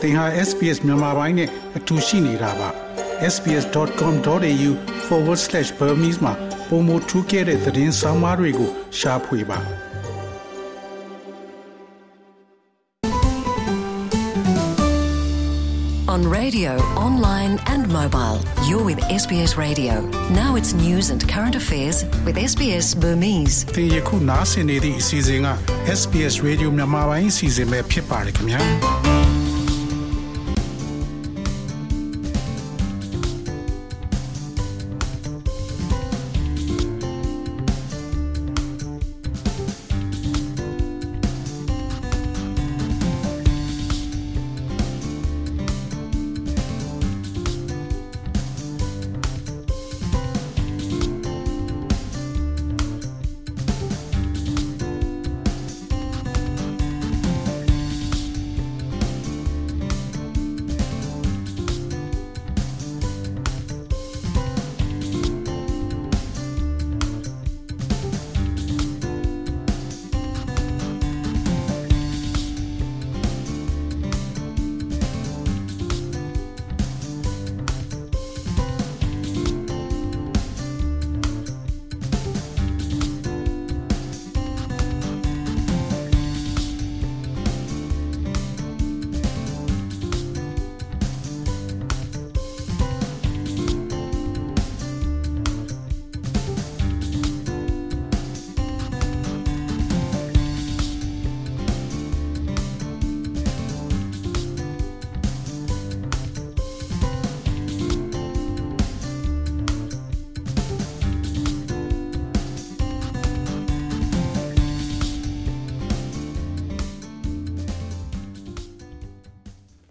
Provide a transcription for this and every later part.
သင်ဟာ SPS မြန်မာပိုင်းနဲ့အတူရှိနေတာပါ sbs.com.au/burmese မှာပုံမထူးခဲ့တဲ့သတင်းစာမားတွေကိုရှားဖွေပါ On radio, online and mobile, you're with SBS Radio. Now it's news and current affairs with SBS Burmese. သင်ယခုနားဆင်နေသည့်အစီအစဉ်က SBS Radio မြန်မာပိုင်းအစီအစဉ်ပဲဖြစ်ပါတယ်ခင်ဗျာ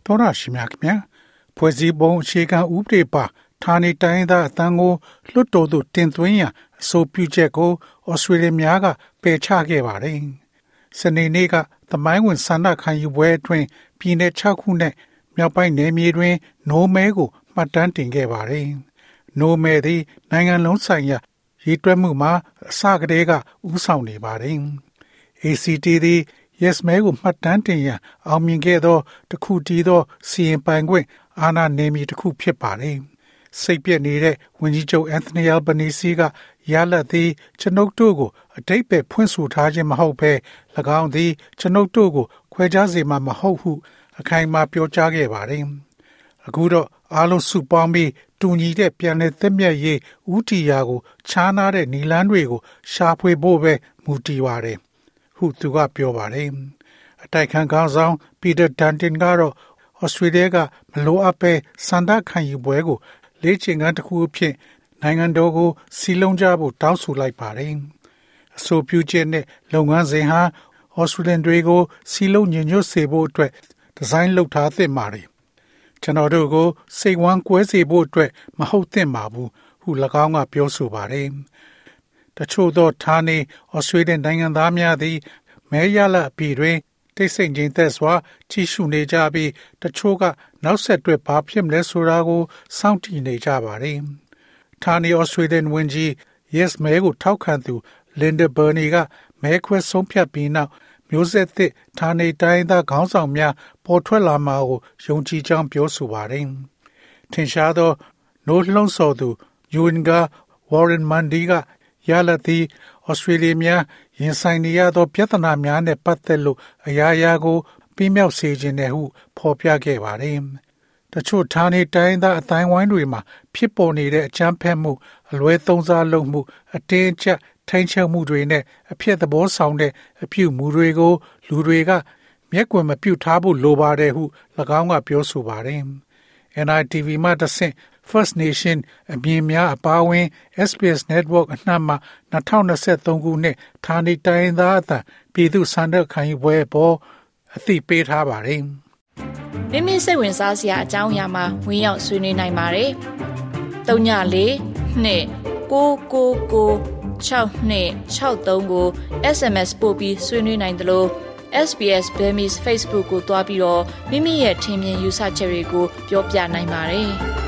တောရရှိမြခင်ဗျာဖွဲ့စည်းပုံအခြေခံဥပဒေပါဌာနေတိုင်းသားအတန်းကိုလွတ်တော်သို့တင်သွင်းရန်အဆိုပြုချက်ကိုဩစတြေးလျများကပယ်ချခဲ့ပါတယ်။စနေနေ့ကသမိုင်းဝင်ဆန္ဒခံယူပွဲအတွင်းပြည်내6ခုနဲ့မြောက်ပိုင်းနယ်မြေတွင်နိုမဲကိုမှတ်တမ်းတင်ခဲ့ပါတယ်။နိုမဲသည်နိုင်ငံလုံးဆိုင်ရာရည်တွက်မှုမှာအစကတည်းကဥဆောင်နေပါတယ်။ ACT သည် Yes မဲကိုမှတ်တမ်းတင်ရန်အောင်မြင်ခဲ့သောတစ်ခုတည်းသောစီရင်ပိုင်ခွင့်အာဏာနယ်မြေတစ်ခုဖြစ်ပါတယ်။စိတ်ပြည့်နေတဲ့ဝန်ကြီးချုပ်အန်သိုနီအယ်ဘနီစီကရလက်သည်ကျွန်ုပ်တို့ကိုအတိတ်ပဲဖွင့်ဆိုထားခြင်းမဟုတ်ဘဲ၎င်းသည်ကျွန်ုပ်တို့ကိုခွဲခြားစေမှာမဟုတ်ဟုအခိုင်အမာပြောကြားခဲ့ပါတယ်။အခုတော့အားလုံးစုပေါင်းပြီးတူညီတဲ့ပြန်လည်သက်မြတ်ရေးဥတီယာကိုခြားနားတဲ့နီလန်းတွေကိုရှာဖွေဖို့ပဲမူတည်ပါတယ် ဟုသူကပြောပါတယ်။အတိုက်ခံခေါင်းဆောင်ပီတာဒန်တင်ကတော့ဩစတြေးလျကမလိုအပ်ပဲစန္ဒခံယူပွဲကိုလေ့ကျင့်ခန်းတစ်ခုအဖြစ်နိုင်ငံတော်ကိုစီလုံးကြဖို့တောင်းဆိုလိုက်ပါတယ်။အဆိုပြုချက်နဲ့လုပ်ငန်းစဉ်ဟာဩစတြေးလျတွေကိုစီလုံးညညွတ်စေဖို့အတွက်ဒီဇိုင်းလုပ်ထားသင့်ပါတယ်။ကျွန်တော်တို့ကိုစိတ်ဝမ်းကွဲစေဖို့အတွက်မဟုတ်သင့်ပါဘူးဟု၎င်းကပြောဆိုပါတယ်။ တချို့သောဌာနေဩစတြေးလျနိုင်ငံသားများသည်မဲရလအပြည်တွင်တိတ်ဆိတ်ခြင်းသက်စွာကြီးရှုနေကြပြီးတချို့ကနောက်ဆက်တွဲဘာဖြစ်မလဲဆိုတာကိုစောင့်ကြည့်နေကြပါတယ်။ဌာနေဩစတြေးလျဝန်ကြီး Yes မဲကိုထောက်ခံသူ Linda Burney ကမဲခွဲဆုံးဖြတ်ပြီးနောက်မျိုးဆက်သစ်ဌာနေတိုင်းသားခေါင်းဆောင်များပေါ်ထွက်လာမှာကိုယုံကြည်ကြောင်းပြောဆိုပါတယ်။ထင်ရှားသောနိုးလှုံ့ဆော်သူ Yuinga Warren Mundy က ရလသည်ဩစတြေးလျများရင်ဆိုင်နေရသော ပြဿနာများနဲ့ပတ်သက်လို့အရာရာကိုပြင်းမြောက်စေခြင်းနဲ့ဟုဖော်ပြခဲ့ပါတယ်။တချို့ဌာနေတိုင်းသားအတိုင်းဝိုင်းတွေမှာဖြစ်ပေါ်နေတဲ့အကြမ်းဖက်မှုအလွဲသုံးစားလုပ်မှုအတင်းအကျပ်ထိန်းချုပ်မှုတွေနဲ့အဖြစ်သဘောဆောင်တဲ့အပြုမူတွေကို လူတွေကမျက်ကွယ်မပြုတ်ထားဖို့လိုပါတယ်ဟု၎င်းကပြောဆိုပါတယ်။ NITV မှတဆင့် First Nation အမြင်များအပါအဝင် SPS Network အနှံ့မှ2023ခုနှစ်ဌာနေတိုင်းသားအသံပြည်သူစံတဲ့ခံယူပွဲပေါ်အသိပေးထားပါတယ်။မိမိစိတ်ဝင်စားစရာအကြောင်းအရာမှာဝင်ရောက်ဆွေးနွေးနိုင်ပါတယ်။3ည4နှစ်6ကိုကို6နှစ်63ကို SMS ပို့ပြီးဆွေးနွေးနိုင်တယ်လို့ SBS Burmese Facebook ကိုတွားပြီးတော့မိမိရဲ့ထင်မြင်ယူဆချက်တွေကိုပြောပြနိုင်ပါတယ်။